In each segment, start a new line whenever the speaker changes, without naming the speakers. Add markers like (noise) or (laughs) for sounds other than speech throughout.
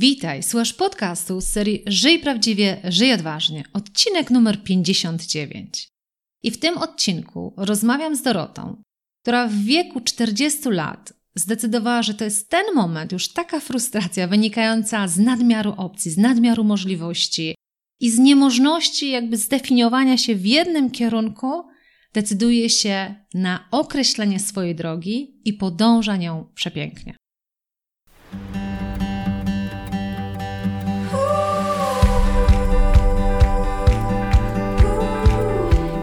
Witaj, słuchasz podcastu z serii Żyj prawdziwie, żyj odważnie, odcinek numer 59. I w tym odcinku rozmawiam z Dorotą, która w wieku 40 lat zdecydowała, że to jest ten moment, już taka frustracja wynikająca z nadmiaru opcji, z nadmiaru możliwości i z niemożności jakby zdefiniowania się w jednym kierunku, decyduje się na określenie swojej drogi i podąża nią przepięknie.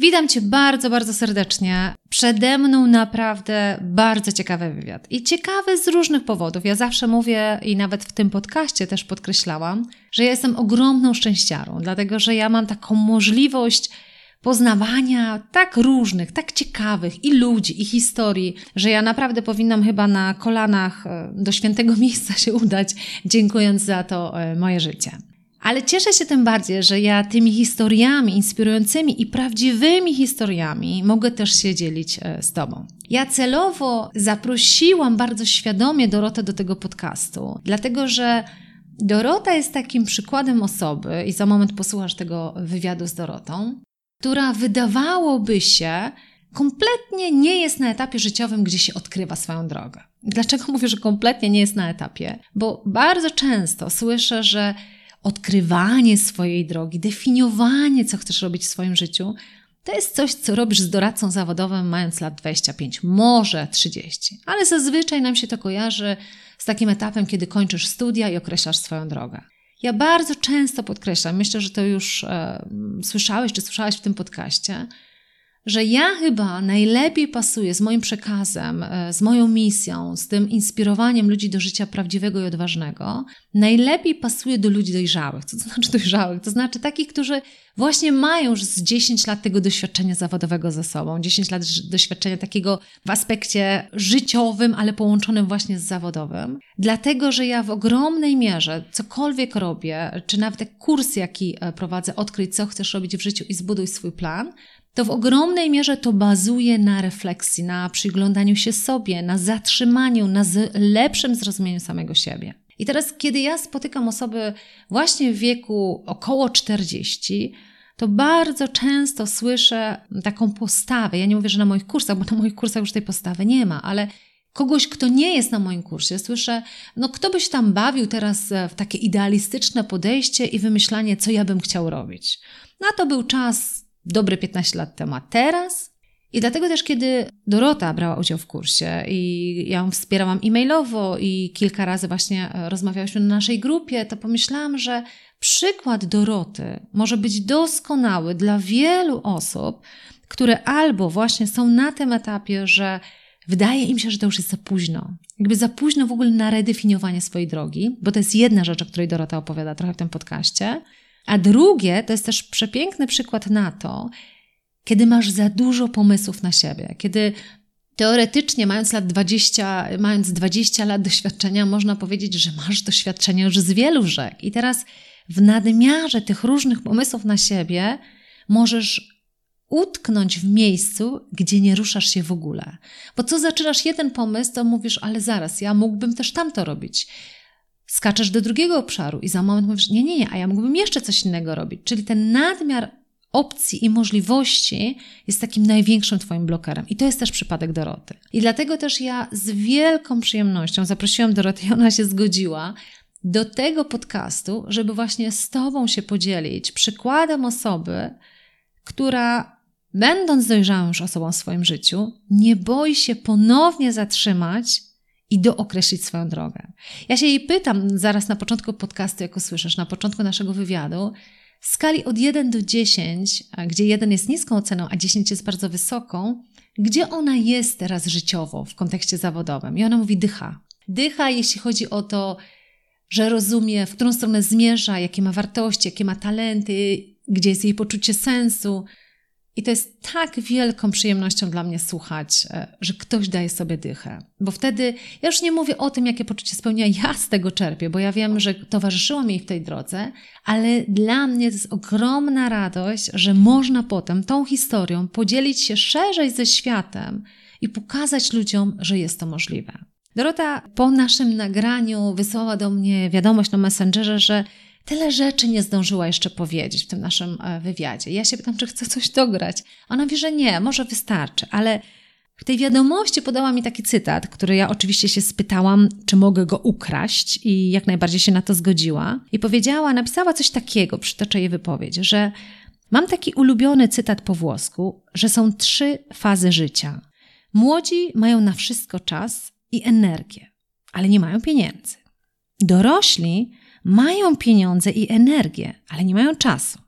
Witam Cię bardzo, bardzo serdecznie. Przede mną naprawdę bardzo ciekawy wywiad. I ciekawy z różnych powodów. Ja zawsze mówię i nawet w tym podcaście też podkreślałam, że ja jestem ogromną szczęściarą, dlatego że ja mam taką możliwość poznawania tak różnych, tak ciekawych i ludzi, i historii, że ja naprawdę powinnam chyba na kolanach e, do świętego (laughs) miejsca się udać, dziękując za to e, moje życie. Ale cieszę się tym bardziej, że ja tymi historiami inspirującymi i prawdziwymi historiami mogę też się dzielić e, z Tobą. Ja celowo zaprosiłam bardzo świadomie Dorotę do tego podcastu, dlatego że Dorota jest takim przykładem osoby, i za moment posłuchasz tego wywiadu z Dorotą, która wydawałoby się kompletnie nie jest na etapie życiowym, gdzie się odkrywa swoją drogę. Dlaczego mówię, że kompletnie nie jest na etapie? Bo bardzo często słyszę, że odkrywanie swojej drogi, definiowanie, co chcesz robić w swoim życiu, to jest coś, co robisz z doradcą zawodowym mając lat 25, może 30, ale zazwyczaj nam się to kojarzy z takim etapem, kiedy kończysz studia i określasz swoją drogę. Ja bardzo często podkreślam, myślę, że to już e, słyszałeś czy słyszałaś w tym podcaście, że ja chyba najlepiej pasuję z moim przekazem, e, z moją misją, z tym inspirowaniem ludzi do życia prawdziwego i odważnego, najlepiej pasuję do ludzi dojrzałych. Co to znaczy (laughs) dojrzałych? To znaczy takich, którzy właśnie mają już z 10 lat tego doświadczenia zawodowego ze sobą, 10 lat doświadczenia takiego w aspekcie życiowym, ale połączonym właśnie z zawodowym. Dlatego, że ja w ogromnej mierze cokolwiek robię, czy nawet kurs, jaki e, prowadzę, odkryj, co chcesz robić w życiu i zbuduj swój plan, to w ogromnej mierze to bazuje na refleksji, na przyglądaniu się sobie, na zatrzymaniu, na lepszym zrozumieniu samego siebie. I teraz, kiedy ja spotykam osoby właśnie w wieku około 40, to bardzo często słyszę taką postawę. Ja nie mówię, że na moich kursach, bo na moich kursach już tej postawy nie ma, ale kogoś, kto nie jest na moim kursie, słyszę, no kto byś tam bawił teraz w takie idealistyczne podejście i wymyślanie, co ja bym chciał robić. No to był czas dobre 15 lat temu, a teraz? I dlatego też, kiedy Dorota brała udział w kursie i ja ją wspierałam e-mailowo i kilka razy właśnie e, rozmawiałyśmy na naszej grupie, to pomyślałam, że przykład Doroty może być doskonały dla wielu osób, które albo właśnie są na tym etapie, że wydaje im się, że to już jest za późno. Jakby za późno w ogóle na redefiniowanie swojej drogi, bo to jest jedna rzecz, o której Dorota opowiada trochę w tym podcaście. A drugie to jest też przepiękny przykład na to, kiedy masz za dużo pomysłów na siebie, kiedy teoretycznie, mając lat 20, mając 20 lat doświadczenia, można powiedzieć, że masz doświadczenie już z wielu rzek. I teraz w nadmiarze tych różnych pomysłów na siebie możesz utknąć w miejscu, gdzie nie ruszasz się w ogóle. Bo co zaczynasz jeden pomysł, to mówisz, ale zaraz, ja mógłbym też tamto robić skaczesz do drugiego obszaru i za moment mówisz, nie, nie, nie, a ja mógłbym jeszcze coś innego robić. Czyli ten nadmiar opcji i możliwości jest takim największym Twoim blokerem. I to jest też przypadek Doroty. I dlatego też ja z wielką przyjemnością zaprosiłam Dorotę i ona się zgodziła do tego podcastu, żeby właśnie z Tobą się podzielić przykładem osoby, która będąc dojrzałą już osobą w swoim życiu, nie boi się ponownie zatrzymać i dookreślić swoją drogę. Ja się jej pytam zaraz na początku podcastu, jak usłyszysz, na początku naszego wywiadu, w skali od 1 do 10, gdzie 1 jest niską oceną, a 10 jest bardzo wysoką, gdzie ona jest teraz życiowo w kontekście zawodowym. I ona mówi dycha. Dycha, jeśli chodzi o to, że rozumie, w którą stronę zmierza, jakie ma wartości, jakie ma talenty, gdzie jest jej poczucie sensu, i to jest tak wielką przyjemnością dla mnie słuchać, e, że ktoś daje sobie dychę. Bo wtedy ja już nie mówię o tym, jakie poczucie spełnienia ja z tego czerpię, bo ja wiem, że towarzyszyło mi w tej drodze, ale dla mnie to jest ogromna radość, że można potem tą historią podzielić się szerzej ze światem i pokazać ludziom, że jest to możliwe. Dorota po naszym nagraniu wysłała do mnie wiadomość na Messengerze, że tyle rzeczy nie zdążyła jeszcze powiedzieć w tym naszym e, wywiadzie. Ja się pytam, czy chce coś dograć. Ona mówi, że nie, może wystarczy, ale w tej wiadomości podała mi taki cytat, który ja oczywiście się spytałam, czy mogę go ukraść i jak najbardziej się na to zgodziła. I powiedziała, napisała coś takiego, przytoczę jej wypowiedź, że mam taki ulubiony cytat po włosku, że są trzy fazy życia. Młodzi mają na wszystko czas i energię, ale nie mają pieniędzy. Dorośli mają pieniądze i energię, ale nie mają czasu.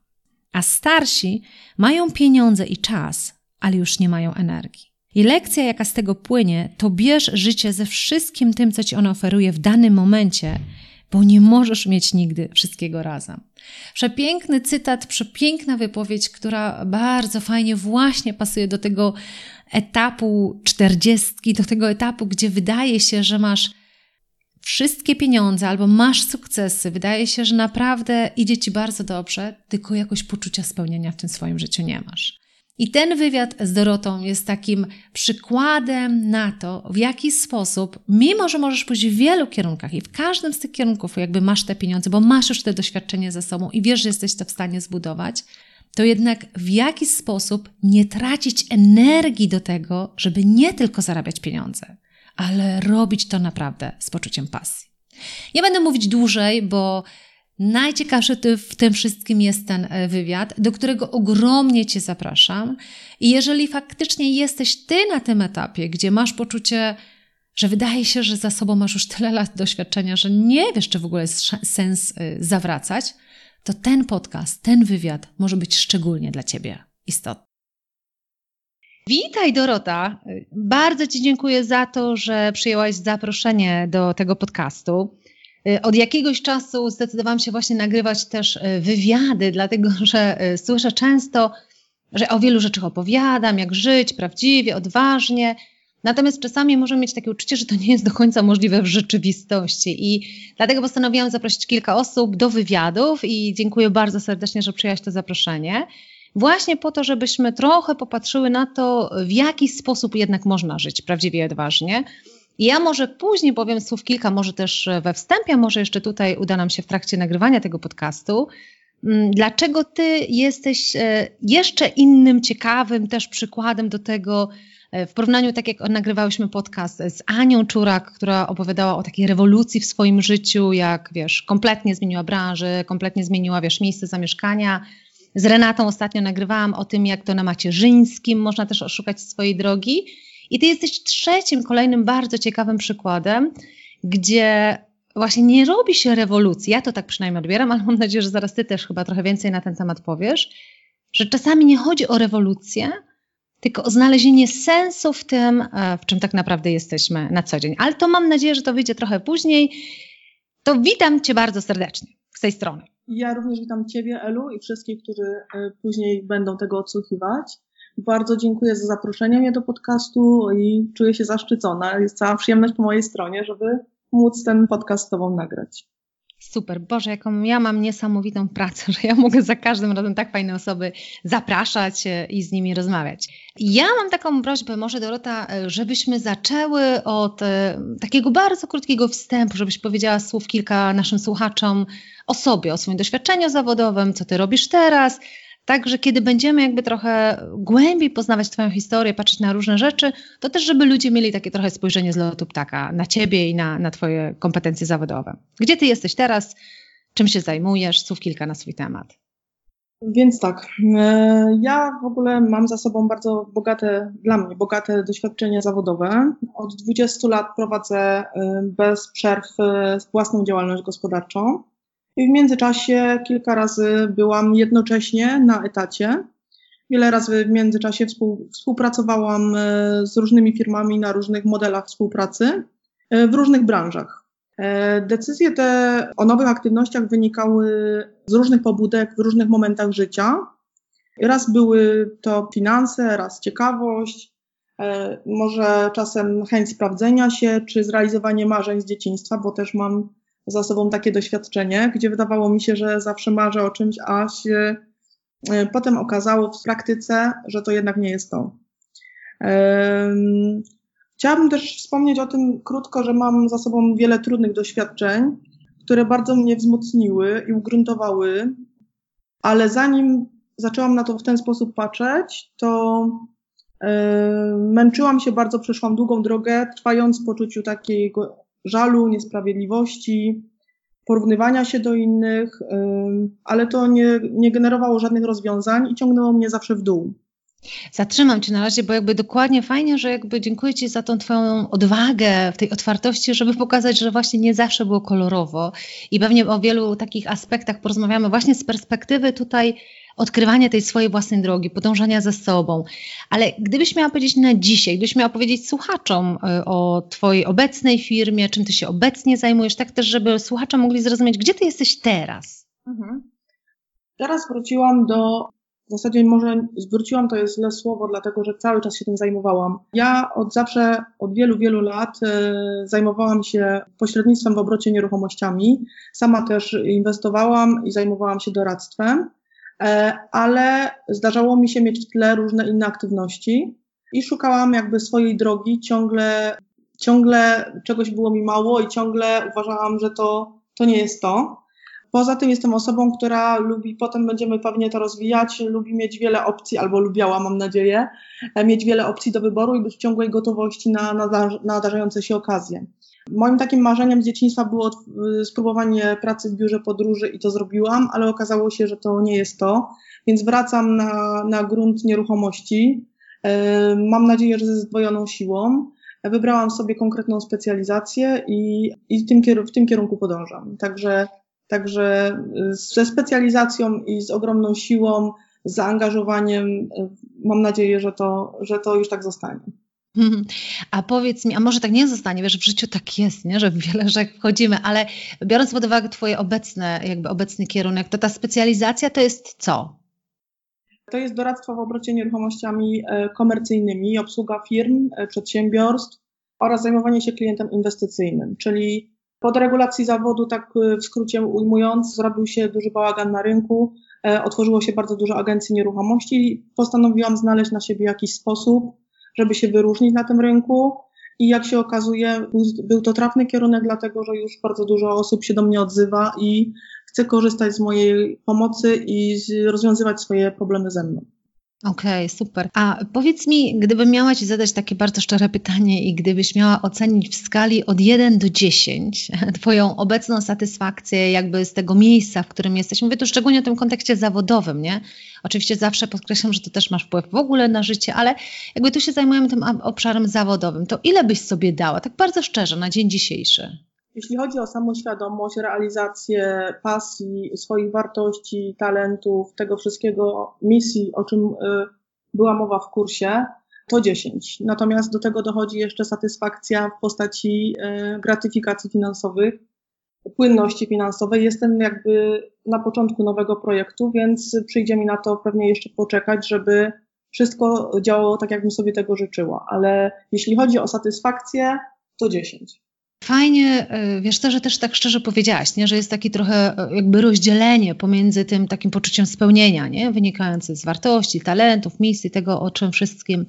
A starsi mają pieniądze i czas, ale już nie mają energii. I lekcja, jaka z tego płynie, to bierz życie ze wszystkim tym, co ci ono oferuje w danym momencie, bo nie możesz mieć nigdy wszystkiego razem. Przepiękny cytat, przepiękna wypowiedź, która bardzo fajnie właśnie pasuje do tego etapu czterdziestki, do tego etapu, gdzie wydaje się, że masz wszystkie pieniądze albo masz sukcesy, wydaje się, że naprawdę idzie ci bardzo dobrze, tylko jakoś poczucia spełnienia w tym swoim życiu nie masz. I ten wywiad z Dorotą jest takim przykładem na to, w jaki sposób, mimo że możesz pójść w wielu kierunkach i w każdym z tych kierunków jakby masz te pieniądze, bo masz już te doświadczenie ze sobą i wiesz, że jesteś to w stanie zbudować, to jednak w jaki sposób nie tracić energii do tego, żeby nie tylko zarabiać pieniądze, ale robić to naprawdę z poczuciem pasji. Nie będę mówić dłużej, bo najciekawszy w tym wszystkim jest ten e, wywiad, do którego ogromnie Cię zapraszam. I jeżeli faktycznie jesteś Ty na tym etapie, gdzie masz poczucie, że wydaje się, że za sobą masz już tyle lat doświadczenia, że nie wiesz, czy w ogóle jest sens e, zawracać, to ten podcast, ten wywiad może być szczególnie dla Ciebie istotny. Witaj Dorota. Bardzo Ci dziękuję za to, że przyjęłaś zaproszenie do tego podcastu. Od jakiegoś czasu zdecydowałam się właśnie nagrywać też e, wywiady, dlatego (laughs) że e, słyszę często, że o wielu rzeczach opowiadam, jak żyć prawdziwie, odważnie. Natomiast czasami możemy mieć takie uczucie, że to nie jest do końca możliwe w rzeczywistości. I dlatego postanowiłam zaprosić kilka osób do wywiadów i dziękuję bardzo serdecznie, że przyjęłaś to zaproszenie właśnie po to, żebyśmy trochę popatrzyły na to, w jaki sposób jednak można żyć prawdziwie odważnie. Ja może później powiem słów kilka, może też we wstępie, może jeszcze tutaj uda nam się w trakcie nagrywania tego podcastu. Mm, dlaczego ty jesteś e, jeszcze innym, ciekawym też przykładem do tego, e, w porównaniu, tak jak nagrywałyśmy podcast z Anią Czurak, która opowiadała o takiej rewolucji w swoim życiu, jak wiesz, kompletnie zmieniła branżę, kompletnie zmieniła, wiesz, miejsce zamieszkania, z Renatą ostatnio nagrywałam o tym, jak to na macierzyńskim można też oszukać swojej drogi. I ty jesteś trzecim, kolejnym bardzo ciekawym przykładem, gdzie właśnie nie robi się rewolucji. Ja to tak przynajmniej odbieram, ale mam nadzieję, że zaraz ty też chyba trochę więcej na ten temat powiesz, że czasami nie chodzi o rewolucję, tylko o znalezienie sensu w tym, e, w czym tak naprawdę jesteśmy na co dzień. Ale to mam nadzieję, że to wyjdzie trochę później. To witam cię bardzo serdecznie z tej strony.
Ja również witam Ciebie, Elu, i wszystkich, którzy e, później będą tego odsłuchiwać. Bardzo dziękuję za zaproszenie mnie do podcastu i czuję się zaszczycona. Jest cała przyjemność po mojej stronie, żeby móc ten podcast z Tobą nagrać.
Super, Boże, jaką ja mam niesamowitą pracę, że ja mogę za każdym razem tak fajne osoby zapraszać e, i z nimi rozmawiać. Ja mam taką prośbę, może Dorota, e, żebyśmy zaczęły od e, takiego bardzo krótkiego wstępu, żebyś powiedziała słów kilka naszym słuchaczom o sobie, o swoim doświadczeniu zawodowym, co ty robisz teraz, Także kiedy będziemy jakby trochę głębiej poznawać Twoją historię, patrzeć na różne rzeczy, to też, żeby ludzie mieli takie trochę spojrzenie z lotu ptaka na Ciebie i na, na Twoje kompetencje zawodowe. Gdzie Ty jesteś teraz? Czym się zajmujesz? Słów kilka na swój temat.
Więc tak, e, ja w ogóle mam za sobą bardzo bogate, dla mnie bogate doświadczenie zawodowe. Od 20 lat prowadzę e, bez przerw e, własną działalność gospodarczą i w międzyczasie kilka razy byłam jednocześnie na etacie. Wiele razy w międzyczasie współpracowałam z różnymi firmami na różnych modelach współpracy w różnych branżach. E, decyzje te o nowych aktywnościach wynikały z różnych pobudek w różnych momentach życia. Raz były to finanse, raz ciekawość, e, może czasem chęć sprawdzenia się, czy zrealizowanie marzeń z dzieciństwa, bo też mam za sobą takie doświadczenie, gdzie wydawało mi się, że zawsze marzę o czymś, a się e, potem okazało w praktyce, że to jednak nie jest to. Chciałabym też wspomnieć o tym krótko, że mam za sobą wiele trudnych doświadczeń, które bardzo mnie wzmocniły i ugruntowały, ale zanim zaczęłam na to w ten sposób patrzeć, to yy, męczyłam się bardzo, przeszłam długą drogę, trwając w poczuciu takiego żalu, niesprawiedliwości, porównywania się do innych, ale to nie, nie generowało żadnych rozwiązań i ciągnęło mnie zawsze w dół.
Zatrzymam Cię na razie, bo jakby dokładnie fajnie, że jakby dziękuję Ci za tą Twoją odwagę w tej otwartości, żeby pokazać, że właśnie nie zawsze było kolorowo i pewnie o wielu takich aspektach porozmawiamy właśnie z perspektywy tutaj odkrywania tej swojej własnej drogi, podążania za sobą. Ale gdybyś miała powiedzieć na dzisiaj, gdybyś miała powiedzieć słuchaczom y, o Twojej obecnej firmie, czym Ty się obecnie zajmujesz, tak też, żeby słuchacze mogli zrozumieć, gdzie Ty jesteś teraz? Mhm.
Teraz wróciłam do w zasadzie może zwróciłam to jest źle słowo, dlatego że cały czas się tym zajmowałam. Ja od zawsze, od wielu, wielu lat e, zajmowałam się pośrednictwem w obrocie nieruchomościami. Sama też inwestowałam i zajmowałam się doradztwem, ale zdarzało mi się mieć w tle różne inne aktywności i szukałam jakby swojej drogi. Ciągle, ciągle czegoś było mi mało i ciągle uważałam, że to, to nie jest to. Poza tym jestem osobą, która lubi, potem będziemy pewnie to rozwijać, lubi mieć wiele opcji, albo lubiała, mam nadzieję, e, mieć wiele opcji do wyboru i być w ciągłej gotowości na, na nadarzające się okazje. Moim takim marzeniem z dzieciństwa było spróbowanie pracy w biurze podróży i to zrobiłam, ale okazało się, że to nie jest to, więc wracam na, na grunt nieruchomości. E, mam nadzieję, że ze zdwojoną siłą. Wybrałam sobie konkretną specjalizację i, i tym, w tym kierunku podążam. Także Także y, ze specjalizacją i z ogromną siłą, z zaangażowaniem y, mam nadzieję, że to, że to już tak zostanie. (laughs)
A powiedz mi, a może tak nie zostanie, wiesz, w życiu tak jest, nie? że w wiele rzek wchodzimy, ale biorąc pod uwagę Twoje obecne, jakby obecny kierunek, to ta specjalizacja to jest co?
To jest doradztwo w obrocie nieruchomościami e, komercyjnymi, obsługa firm, e, przedsiębiorstw oraz zajmowanie się klientem inwestycyjnym, czyli po deregulacji zawodu, tak y, w skrócie ujmując, zrobił się duży bałagan na rynku, e, otworzyło się bardzo dużo agencji nieruchomości i postanowiłam znaleźć na siebie jakiś sposób, żeby się wyróżnić na tym rynku. I jak się okazuje, był to trafny kierunek, dlatego że już bardzo dużo osób się do mnie odzywa i chce korzystać z mojej pomocy i rozwiązywać swoje problemy ze mną.
Okej, okay, super. A powiedz mi, gdybym miała Ci zadać takie bardzo szczere pytanie i gdybyś miała ocenić w skali od 1 do 10 (laughs) Twoją obecną satysfakcję jakby z tego miejsca, w którym jesteś, mówię tu szczególnie w tym kontekście zawodowym, nie? Oczywiście zawsze podkreślam, że to też masz wpływ w ogóle na życie, ale jakby tu się zajmujemy tym obszarem zawodowym, to ile byś sobie dała, tak bardzo szczerze, na dzień dzisiejszy?
Jeśli chodzi o samoświadomość, realizację pasji, swoich wartości, talentów, tego wszystkiego, misji, o czym y, była mowa w kursie, to 10. Natomiast do tego dochodzi jeszcze satysfakcja w postaci y, gratyfikacji finansowych, płynności finansowej. Jestem jakby na początku nowego projektu, więc przyjdzie mi na to pewnie jeszcze poczekać, żeby wszystko działało tak, jakbym sobie tego życzyła. Ale jeśli chodzi o satysfakcję, to 10.
Fajnie, e, wiesz, to, że też tak szczerze powiedziałaś, nie? że jest takie trochę e, jakby rozdzielenie pomiędzy tym takim poczuciem spełnienia, nie? wynikające z wartości, talentów, misji, tego, o czym wszystkim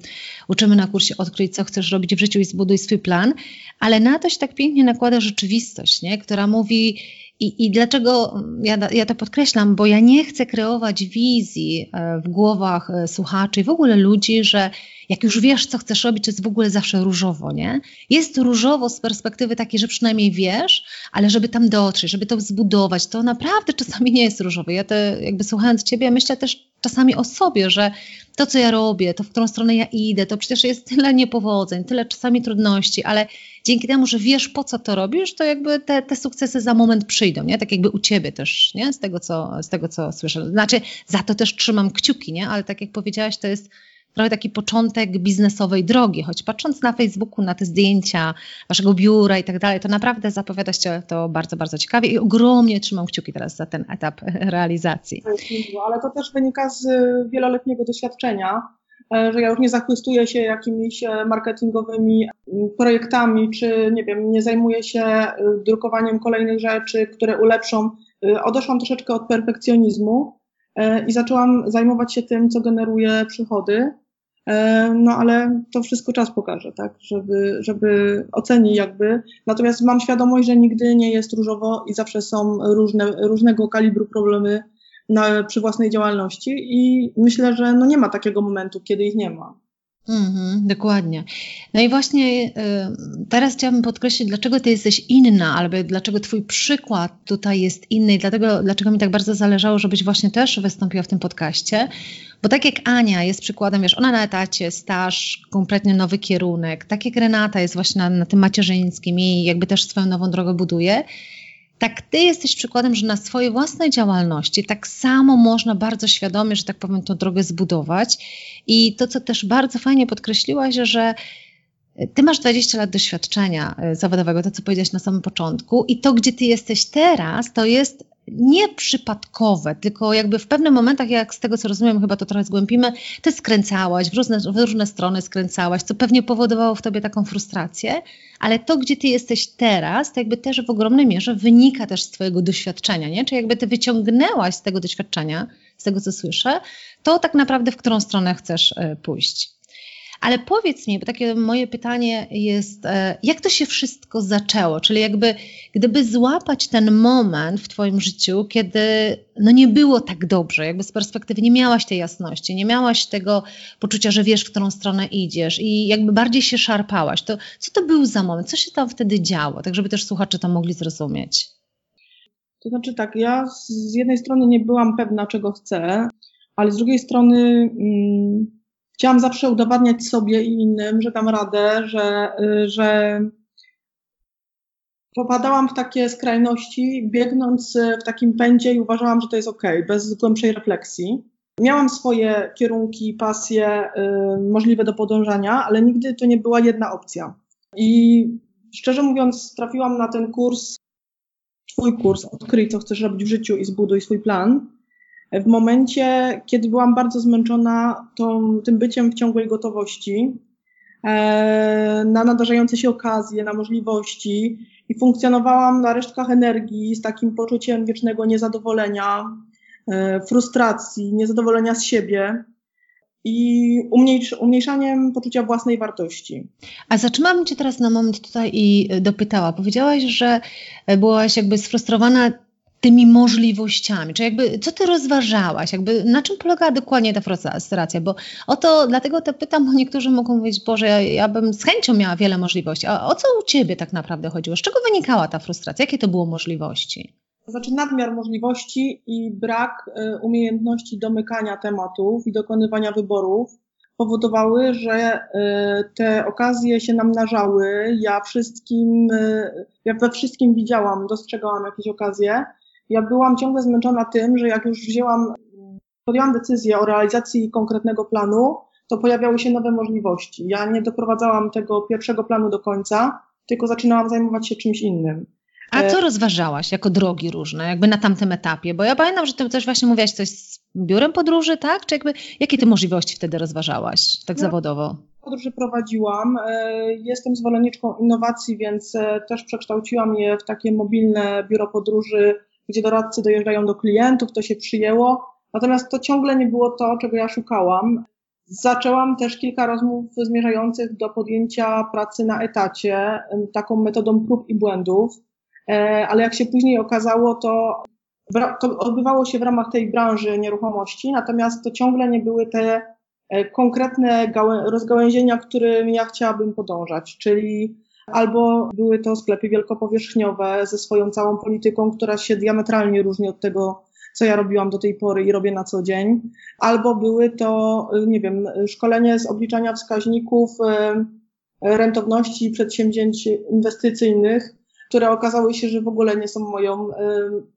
uczymy na kursie Odkryć, co chcesz robić w życiu i zbuduj swój plan, ale na to się tak pięknie nakłada rzeczywistość, nie? która mówi, i, I dlaczego ja, ja to podkreślam? Bo ja nie chcę kreować wizji e, w głowach słuchaczy i w ogóle ludzi, że jak już wiesz, co chcesz robić, jest w ogóle zawsze różowo, nie? Jest różowo z perspektywy takiej, że przynajmniej wiesz, ale żeby tam dotrzeć, żeby to zbudować, to naprawdę czasami nie jest różowe. Ja to jakby słuchając Ciebie, myślę też czasami o sobie, że to, co ja robię, to w którą stronę ja idę, to przecież jest tyle niepowodzeń, tyle czasami trudności, ale dzięki temu, że wiesz, po co to robisz, to jakby te, te sukcesy za moment przyjdą, nie? Tak jakby u ciebie też, nie? Z tego, co, z tego, co słyszę. Znaczy, za to też trzymam kciuki, nie? Ale tak jak powiedziałaś, to jest trochę taki początek biznesowej drogi, choć patrząc na Facebooku, na te zdjęcia waszego biura i tak dalej, to naprawdę zapowiada się to bardzo, bardzo ciekawie i ogromnie trzymam kciuki teraz za ten etap realizacji.
Ale to też wynika z wieloletniego doświadczenia, e, że ja już nie zachwystuję się jakimiś e, marketingowymi projektami, czy nie wiem, nie zajmuję się e, drukowaniem kolejnych rzeczy, które ulepszą. Odeszłam troszeczkę od perfekcjonizmu i zaczęłam zajmować się tym, co generuje przychody. E, no ale to wszystko czas pokaże, tak, żeby, żeby ocenić jakby. Natomiast mam świadomość, że nigdy nie jest różowo i zawsze są różne, różnego kalibru problemy na, przy własnej działalności i myślę, że no nie ma takiego momentu, kiedy ich nie ma.
Mhm, dokładnie. No i właśnie y, teraz chciałabym podkreślić, dlaczego ty jesteś inna, albo dlaczego twój przykład tutaj jest inny i dlatego, dlaczego mi tak bardzo zależało, żebyś właśnie też wystąpiła w tym podcaście. Bo tak jak Ania jest przykładem, wiesz, ona na etacie, staż, kompletnie nowy kierunek, tak jak Renata jest właśnie na, na tym macierzyńskim i jakby też swoją nową drogę buduje, tak ty jesteś przykładem, że na swojej własnej działalności tak samo można bardzo świadomie, że tak powiem, tą drogę zbudować. I to, co też bardzo fajnie podkreśliłaś, że ty masz 20 lat doświadczenia e, zawodowego, to co powiedziałaś na samym początku, i to, gdzie ty jesteś teraz, to jest nieprzypadkowe, tylko jakby w pewnych momentach, jak z tego co rozumiem, chyba to trochę zgłębimy, ty skręcałaś, w różne, w różne strony skręcałaś, co pewnie powodowało w tobie taką frustrację, ale to, gdzie ty jesteś teraz, to jakby też w ogromnej mierze wynika też z twojego doświadczenia, nie? Czy jakby ty wyciągnęłaś z tego doświadczenia, z tego co słyszę, to tak naprawdę w którą stronę chcesz e, pójść. Ale powiedz mi, bo takie moje pytanie jest, e, jak to się wszystko zaczęło? Czyli jakby, gdyby złapać ten moment w Twoim życiu, kiedy no nie było tak dobrze, jakby z perspektywy nie miałaś tej jasności, nie miałaś tego poczucia, że wiesz, w którą stronę idziesz i jakby bardziej się szarpałaś, to co to był za moment? Co się tam wtedy działo? Tak, żeby też słuchacze to mogli zrozumieć.
To znaczy tak, ja z jednej strony nie byłam pewna, czego chcę, ale z drugiej strony... Mm, chciałam zawsze udowadniać sobie i innym, że dam radę, że, y, że popadałam w takie skrajności, biegnąc w takim pędzie i uważałam, że to jest ok, bez głębszej refleksji. Miałam swoje kierunki, pasje y, możliwe do podążania, ale nigdy to nie była jedna opcja. I szczerze mówiąc, trafiłam na ten kurs, twój kurs, odkryj co chcesz robić w życiu i zbuduj swój plan w momencie, kiedy byłam bardzo zmęczona tą, tym byciem w ciągłej gotowości, e, na nadarzające się okazje, na możliwości i funkcjonowałam na resztkach energii z takim poczuciem wiecznego niezadowolenia, e, frustracji, niezadowolenia z siebie i umniejsz, umniejszaniem poczucia własnej wartości.
A zatrzymałam Cię teraz na moment tutaj i dopytała. Powiedziałaś, że byłaś jakby sfrustrowana tymi możliwościami, czy jakby co ty rozważałaś, jakby na czym polegała dokładnie ta frustracja, bo o to, dlatego to pytam, bo niektórzy mogą mówić, Boże, ja, ja bym z chęcią miała wiele możliwości, a o co u ciebie tak naprawdę chodziło? Z czego wynikała ta frustracja? Jakie to było możliwości?
To znaczy nadmiar możliwości i brak y, umiejętności domykania tematów i dokonywania wyborów powodowały, że y, te okazje się namnażały. Ja wszystkim, y, ja we wszystkim widziałam, dostrzegałam jakieś okazje, ja byłam ciągle zmęczona tym, że jak już wzięłam, podjęłam decyzję o realizacji konkretnego planu, to pojawiały się nowe możliwości. Ja nie doprowadzałam tego pierwszego planu do końca, tylko zaczynałam zajmować się czymś innym.
A co rozważałaś jako drogi różne, jakby na tamtym etapie? Bo ja pamiętam, że ty też właśnie mówiłaś coś z biurem podróży, tak? Czy jakby, jakie ty możliwości wtedy rozważałaś, tak ja zawodowo?
Podróży prowadziłam. E, jestem zwolenniczką innowacji, więc e, też przekształciłam je w takie mobilne biuro podróży gdzie doradcy dojeżdżają do klientów, to się przyjęło. Natomiast to ciągle nie było to, czego ja szukałam. Zaczęłam też kilka rozmów zmierzających do podjęcia pracy na etacie, taką metodą prób i błędów, e, ale jak się później okazało, to, to odbywało się w ramach tej branży nieruchomości, natomiast to ciągle nie były te konkretne rozgałęzienia, którym ja chciałabym podążać, czyli albo były to sklepy wielkopowierzchniowe ze swoją całą polityką, która się diametralnie różni od tego, co ja robiłam do tej pory i robię na co dzień, albo były to, nie wiem, szkolenie z obliczania wskaźników rentowności przedsięwzięć inwestycyjnych, które okazały się, że w ogóle nie są moją,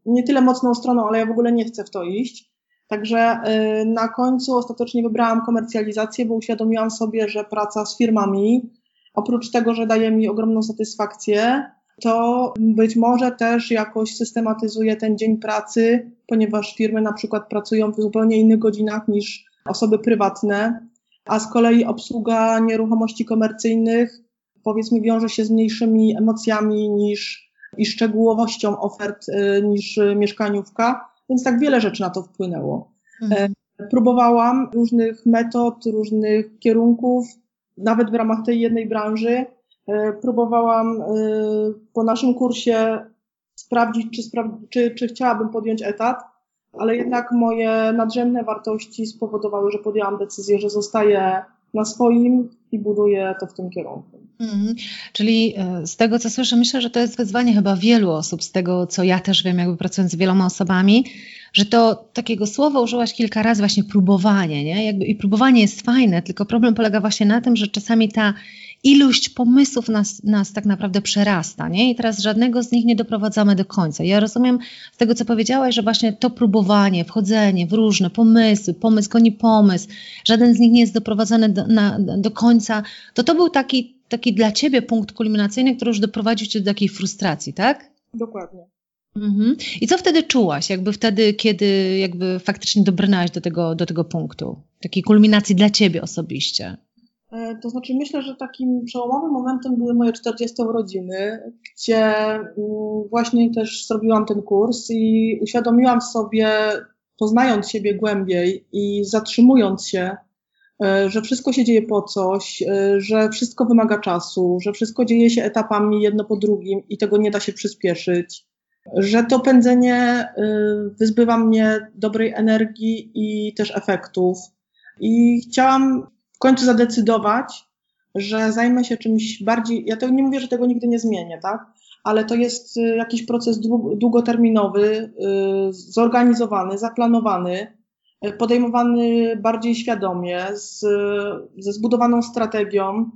nie tyle mocną stroną, ale ja w ogóle nie chcę w to iść. Także na końcu ostatecznie wybrałam komercjalizację, bo uświadomiłam sobie, że praca z firmami, oprócz tego, że daje mi ogromną satysfakcję, to być może też jakoś systematyzuje ten dzień pracy, ponieważ firmy na przykład pracują w zupełnie innych godzinach niż osoby prywatne, a z kolei obsługa nieruchomości komercyjnych powiedzmy wiąże się z mniejszymi emocjami niż i szczegółowością ofert y, niż mieszkaniówka, więc tak wiele rzeczy na to wpłynęło. Mhm. E, próbowałam różnych metod, różnych kierunków, nawet w ramach tej jednej branży. E, próbowałam e, po naszym kursie sprawdzić, czy, czy, czy chciałabym podjąć etat, ale jednak moje nadrzędne wartości spowodowały, że podjęłam decyzję, że zostaję na swoim i buduję to w tym kierunku. Mhm.
Czyli e, z tego, co słyszę, myślę, że to jest wyzwanie chyba wielu osób, z tego, co ja też wiem, jakby pracując z wieloma osobami, że to takiego słowa użyłaś kilka razy, właśnie próbowanie, nie? Jakby, I próbowanie jest fajne, tylko problem polega właśnie na tym, że czasami ta ilość pomysłów nas, nas tak naprawdę przerasta, nie? I teraz żadnego z nich nie doprowadzamy do końca. Ja rozumiem z tego, co powiedziałaś, że właśnie to próbowanie, wchodzenie w różne pomysły, pomysł goni pomysł, żaden z nich nie jest doprowadzany do, na, do końca, to to był taki, taki dla Ciebie punkt kulminacyjny, który już doprowadził Cię do takiej frustracji, tak?
Dokładnie.
Mhm. I co wtedy czułaś, jakby wtedy, kiedy jakby faktycznie dobrnęłaś do tego, do tego punktu, takiej kulminacji dla Ciebie osobiście?
E, to znaczy, myślę, że takim przełomowym momentem były moje 40 urodziny, gdzie mm, właśnie też zrobiłam ten kurs i uświadomiłam sobie, poznając siebie głębiej i zatrzymując się, e, że wszystko się dzieje po coś, e, że wszystko wymaga czasu, że wszystko dzieje się etapami jedno po drugim i tego nie da się przyspieszyć, że to pędzenie wyzbywa mnie dobrej energii i też efektów. I chciałam w końcu zadecydować, że zajmę się czymś bardziej. Ja to nie mówię, że tego nigdy nie zmienię, tak? Ale to jest y, jakiś proces długoterminowy, y, zorganizowany, zaplanowany, y, podejmowany bardziej świadomie, z, ze zbudowaną strategią,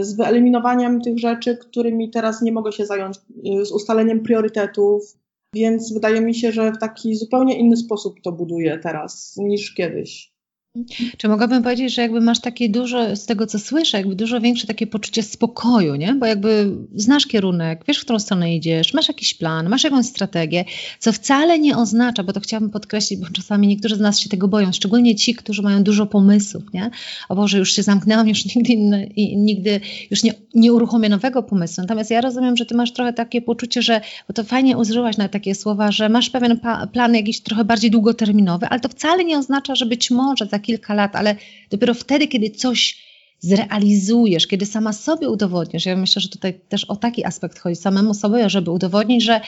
z wyeliminowaniem tych rzeczy, którymi teraz nie mogę się zająć, z ustaleniem priorytetów. Więc wydaje mi się, że w taki zupełnie inny sposób to buduję teraz niż kiedyś.
Czy mogłabym powiedzieć, że jakby masz takie dużo, z tego co słyszę, jakby dużo większe takie poczucie spokoju, nie? Bo jakby znasz kierunek, wiesz, w którą stronę idziesz, masz jakiś plan, masz jakąś strategię, co wcale nie oznacza, bo to chciałabym podkreślić, bo czasami niektórzy z nas się tego boją, szczególnie ci, którzy mają dużo pomysłów, nie? O Boże, już się zamknęłam, już nigdy, inny, nigdy już nie, nie uruchomię nowego pomysłu. Natomiast ja rozumiem, że ty masz trochę takie poczucie, że, bo to fajnie użyłaś na takie słowa, że masz pewien plan jakiś trochę bardziej długoterminowy, ale to wcale nie oznacza, że być może za kilka lat, ale dopiero wtedy, kiedy coś zrealizujesz, kiedy sama sobie udowodnisz, ja myślę, że tutaj też o taki aspekt chodzi, samemu sobie, żeby udowodnić, że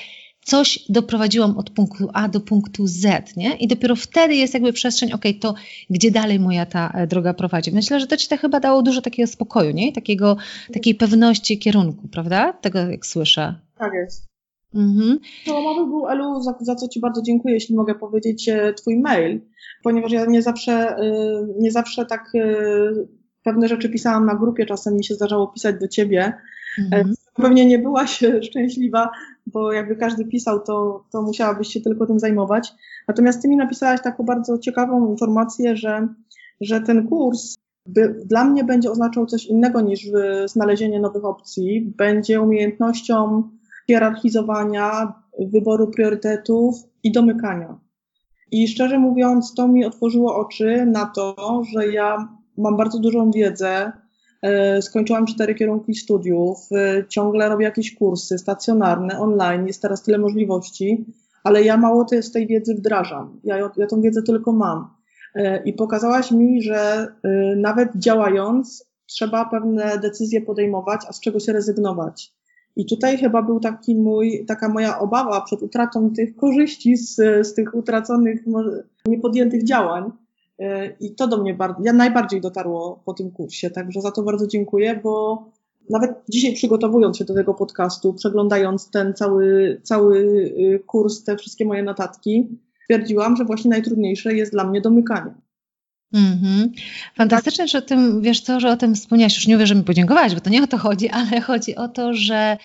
coś doprowadziłam od punktu A do punktu Z, nie? I dopiero wtedy jest jakby przestrzeń, ok, to gdzie dalej moja ta e, droga prowadzi. Myślę, że to ci to chyba dało dużo takiego spokoju, nie? Takiego, takiej pewności kierunku, prawda? Tego jak słyszę.
Tak jest. Mhm. Przełomowy był, Elu, za, za co Ci bardzo dziękuję, jeśli mogę powiedzieć, e, Twój mail, ponieważ ja nie zawsze, e, nie zawsze tak e, pewne rzeczy pisałam na grupie, czasem mi się zdarzało pisać do Ciebie. Mhm. Pewnie nie byłaś (laughs) szczęśliwa, bo jakby każdy pisał, to, to musiałabyś się tylko tym zajmować. Natomiast Ty mi napisałaś taką bardzo ciekawą informację, że, że ten kurs by, dla mnie będzie oznaczał coś innego niż znalezienie nowych opcji. Będzie umiejętnością hierarchizowania, wyboru priorytetów i domykania. I szczerze mówiąc, to mi otworzyło oczy na to, że ja mam bardzo dużą wiedzę, e, skończyłam cztery kierunki studiów, e, ciągle robię jakieś kursy stacjonarne, online, jest teraz tyle możliwości, ale ja mało z tej wiedzy wdrażam. Ja, ja tą wiedzę tylko mam. E, I pokazałaś mi, że nawet działając, trzeba pewne decyzje podejmować, a z czego się rezygnować. I tutaj chyba był taki mój, taka moja obawa przed utratą tych korzyści z, z tych utraconych, niepodjętych działań, I to do mnie bardzo, ja najbardziej dotarło po tym kursie, także za to bardzo dziękuję, bo nawet dzisiaj przygotowując się do tego podcastu, przeglądając ten cały, cały y, kurs, te wszystkie moje notatki, stwierdziłam, że właśnie najtrudniejsze jest dla mnie domykanie.
Mm-hmm. Fantastycznie, że o tym, wiesz co, że o tym wspomniałaś. Już nie mówię, że mi podziękowałaś, bo to nie o to chodzi, (laughs) ale chodzi o to, że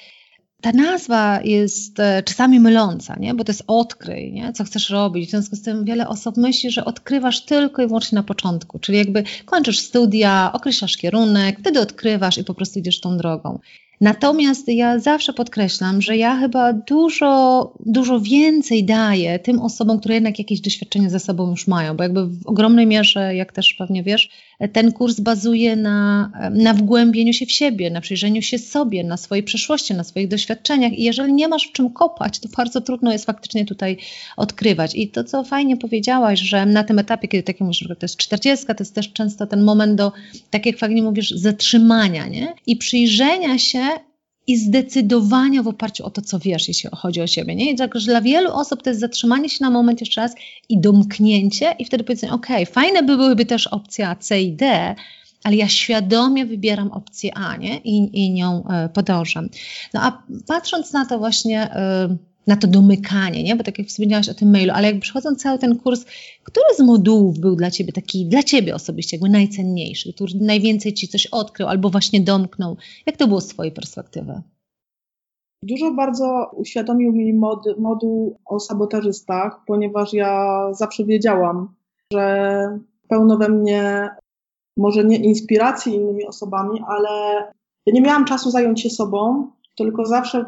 ta nazwa jest e, czasami myląca, nie? bo to jest odkryj, nie? co chcesz robić. W związku z tym wiele osób myśli, że odkrywasz tylko i wyłącznie na początku, czyli jakby kończysz studia, określasz kierunek, wtedy odkrywasz i po prostu idziesz tą drogą. Natomiast ja zawsze podkreślam, że ja chyba dużo, dużo więcej daję tym osobom, które jednak jakieś doświadczenie ze sobą już mają, bo jakby w ogromnej mierze, jak też pewnie wiesz, ten kurs bazuje na, na wgłębieniu się w siebie, na przyjrzeniu się sobie, na swojej przeszłości, na swoich doświadczeniach i jeżeli nie masz w czym kopać, to bardzo trudno jest faktycznie tutaj odkrywać. I to, co fajnie powiedziałaś, że na tym etapie, kiedy takie mówisz, że to jest 40, to jest też często ten moment do, tak jak fajnie mówisz, zatrzymania, nie? I przyjrzenia się i zdecydowania w oparciu o to, co wiesz, jeśli chodzi o siebie. Nie? I tak, dla wielu osób to jest zatrzymanie się na moment jeszcze raz i domknięcie i wtedy powiedzenie, ok, fajne by byłyby też opcja C i D, ale ja świadomie wybieram opcję A nie? I, i nią y, podążam. No a patrząc na to właśnie... Y, na to domykanie, nie? Bo tak jak wspomniałaś o tym mailu, ale jak przechodząc cały ten kurs, który z modułów był dla Ciebie taki, dla Ciebie osobiście jakby najcenniejszy, który najwięcej Ci coś odkrył albo właśnie domknął? Jak to było z Twojej perspektywy?
Dużo bardzo uświadomił mi mod, moduł o sabotażystach, ponieważ ja zawsze wiedziałam, że pełno we mnie może nie inspiracji innymi osobami, ale ja nie miałam czasu zająć się sobą, tylko zawsze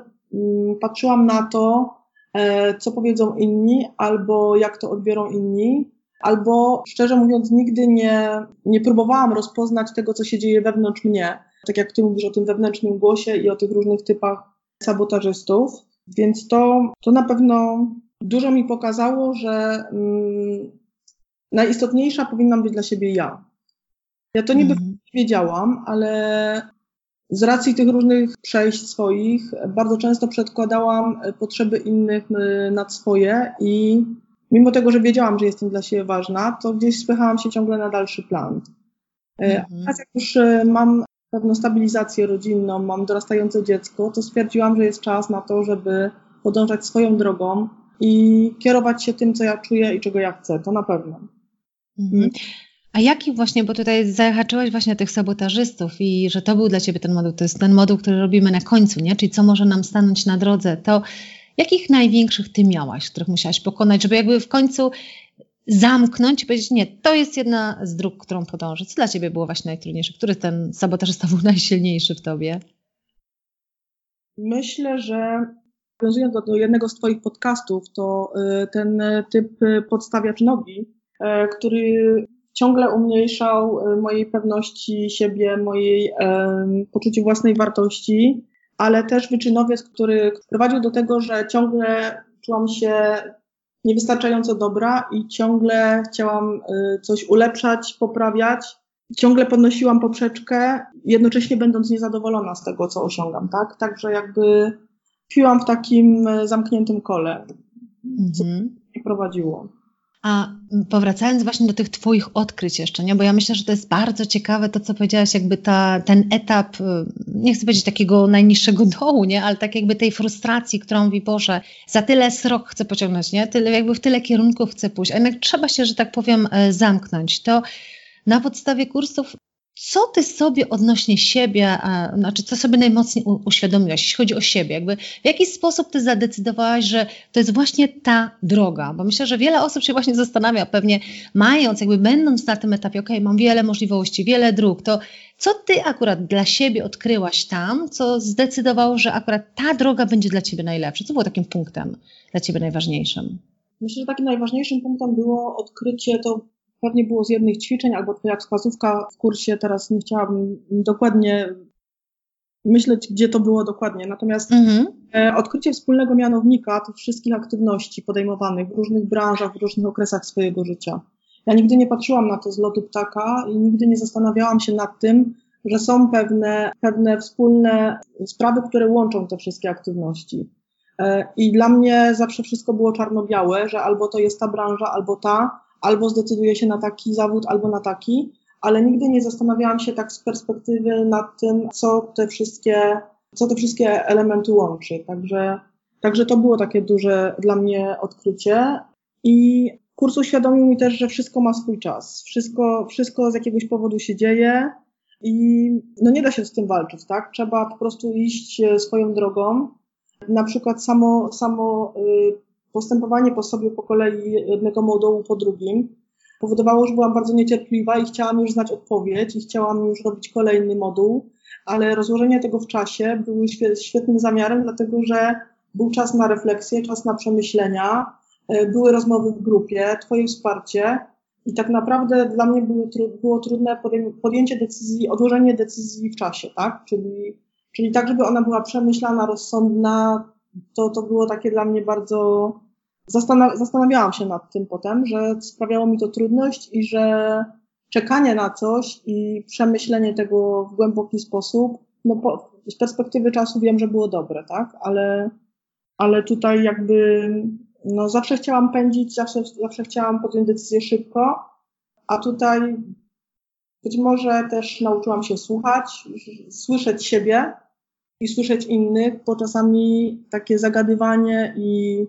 patrzyłam na to, e, co powiedzą inni, albo jak to odbiorą inni, albo szczerze mówiąc, nigdy nie, nie próbowałam rozpoznać tego, co się dzieje wewnątrz mnie. Tak jak ty mówisz o tym wewnętrznym głosie i o tych różnych typach sabotażystów. Więc to, to na pewno dużo mi pokazało, że mm, najistotniejsza powinnam być dla siebie ja. Ja to niby mm. wiedziałam, ale z racji tych różnych przejść swoich, bardzo często przedkładałam potrzeby innych y, nad swoje i mimo tego, że wiedziałam, że jestem dla siebie ważna, to gdzieś spychałam się ciągle na dalszy plan. E, mhm. A jak już mam pewną stabilizację rodzinną, mam dorastające dziecko, to stwierdziłam, że jest czas na to, żeby podążać swoją drogą i kierować się tym, co ja czuję i czego ja chcę. To na pewno.
Mhm. A jaki właśnie, bo tutaj zahaczyłeś właśnie tych sabotażystów i że to był dla Ciebie ten moduł, to jest ten moduł, który robimy na końcu, nie? Czyli co może nam stanąć na drodze, to jakich największych Ty miałaś, których musiałaś pokonać, żeby jakby w końcu zamknąć i powiedzieć, nie, to jest jedna z dróg, którą podążę. Co dla Ciebie było właśnie najtrudniejsze? Który ten sabotażysta był (laughs) najsilniejszy w Tobie?
Myślę, że nawiązując do, do jednego z Twoich podcastów, to y, ten typ podstawiacz nogi, y, który ciągle umniejszał y, mojej pewności siebie, mojej um, poczuciu własnej wartości, ale też wyczynowiec, który prowadził do tego, że ciągle czułam się niewystarczająco dobra i ciągle chciałam y, coś ulepszać, poprawiać. Ciągle podnosiłam poprzeczkę, jednocześnie będąc niezadowolona z tego, co osiągam, tak? Także jakby tkwiłam w takim y, zamkniętym kole, co -hmm. mnie prowadziło.
A powracając właśnie do tych Twoich odkryć jeszcze, nie? bo ja myślę, że to jest bardzo ciekawe to, co powiedziałaś, jakby ta, ten etap, y, nie chcę powiedzieć takiego najniższego (laughs) dołu, nie? ale tak jakby tej frustracji, którą mówi, Boże, za tyle srok chcę pociągnąć, nie? Tyle, jakby w tyle kierunków chcę pójść, a jednak trzeba się, że tak powiem, e, zamknąć. To na podstawie kursów co ty sobie odnośnie siebie, a, znaczy co sobie najmocniej u, uświadomiłaś, jeśli chodzi o siebie? Jakby w jaki sposób ty zadecydowałaś, że to jest właśnie ta droga? Bo myślę, że wiele osób się właśnie zastanawia, pewnie mając, jakby będąc na tym etapie, ok, mam wiele możliwości, wiele dróg, to co ty akurat dla siebie odkryłaś tam, co zdecydowało, że akurat ta droga będzie dla ciebie najlepsza? Co było takim punktem dla ciebie najważniejszym?
Myślę, że takim najważniejszym punktem było odkrycie to pewnie było z jednych ćwiczeń albo twoja wskazówka w kursie, teraz nie chciałabym dokładnie myśleć, gdzie to było dokładnie. Natomiast mhm. E, odkrycie wspólnego mianownika tych wszystkich aktywności podejmowanych w różnych branżach, w różnych okresach swojego życia. Ja nigdy nie patrzyłam na to z lotu ptaka i nigdy nie zastanawiałam się nad tym, że są pewne, pewne wspólne sprawy, które łączą te wszystkie aktywności. E, I dla mnie zawsze wszystko było czarno-białe, że albo to jest ta branża, albo ta, albo zdecyduję się na taki zawód, albo na taki, ale nigdy nie zastanawiałam się tak z perspektywy nad tym, co te wszystkie, co te wszystkie elementy łączy. Także, także to było takie duże dla mnie odkrycie. I kurs uświadomił mi też, że wszystko ma swój czas. Wszystko, wszystko z jakiegoś powodu się dzieje i no nie da się z tym walczyć, tak? Trzeba po prostu iść e, swoją drogą. Na przykład samo, samo y, postępowanie po sobie po kolei jednego modułu po drugim powodowało, że byłam bardzo niecierpliwa i chciałam już znać odpowiedź i chciałam już robić kolejny moduł, ale rozłożenie tego w czasie było świetnym zamiarem, dlatego że był czas na refleksję, czas na przemyślenia, e, były rozmowy w grupie, Twoje wsparcie i tak naprawdę dla mnie było, było trudne podjęcie decyzji, odłożenie decyzji w czasie, tak? Czyli, czyli tak, żeby ona była przemyślana, rozsądna, to, to było takie dla mnie bardzo. Zastanawiałam się nad tym potem, że sprawiało mi to trudność i że czekanie na coś i przemyślenie tego w głęboki sposób, no po, z perspektywy czasu wiem, że było dobre, tak? Ale, ale tutaj jakby no zawsze chciałam pędzić, zawsze, zawsze chciałam podjąć decyzję szybko, a tutaj być może też nauczyłam się słuchać, słyszeć siebie i słyszeć innych, bo czasami takie zagadywanie i